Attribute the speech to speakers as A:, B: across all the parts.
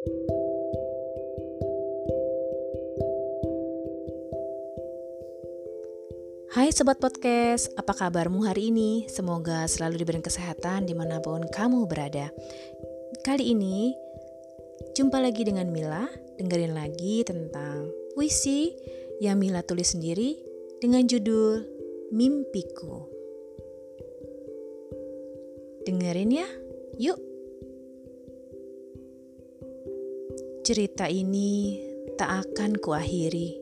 A: Hai Sobat Podcast, apa kabarmu hari ini? Semoga selalu diberi kesehatan di mana pun kamu berada. Kali ini, jumpa lagi dengan Mila, dengerin lagi tentang puisi yang Mila tulis sendiri dengan judul Mimpiku. Dengerin ya, yuk! Cerita ini tak akan kuakhiri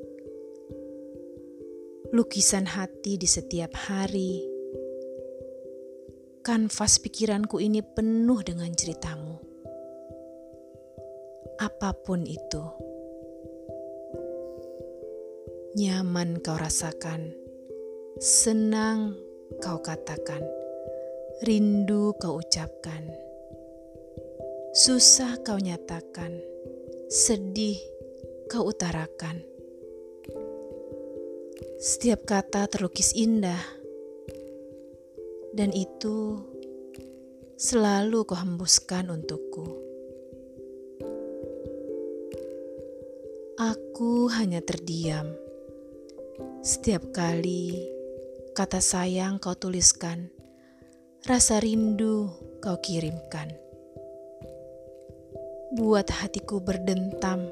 A: lukisan hati di setiap hari. Kanvas pikiranku ini penuh dengan ceritamu. Apa pun itu, nyaman kau rasakan, senang kau katakan, rindu kau ucapkan, susah kau nyatakan, sedih kau utarakan setiap kata terlukis indah, dan itu selalu kau hembuskan untukku. Aku hanya terdiam. Setiap kali kata sayang kau tuliskan, rasa rindu kau kirimkan. Buat hatiku berdentam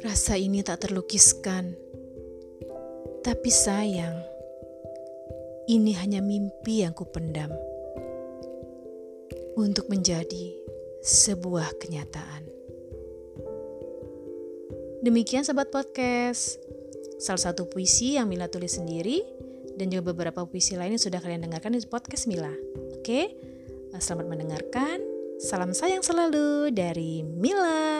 A: Rasa ini tak terlukiskan, tapi sayang, ini hanya mimpi yang kupendam untuk menjadi sebuah kenyataan. Demikian sobat podcast, salah satu puisi yang Mila tulis sendiri dan juga beberapa puisi lain yang sudah kalian dengarkan di podcast Mila. Oke, selamat mendengarkan. Salam sayang selalu dari Mila.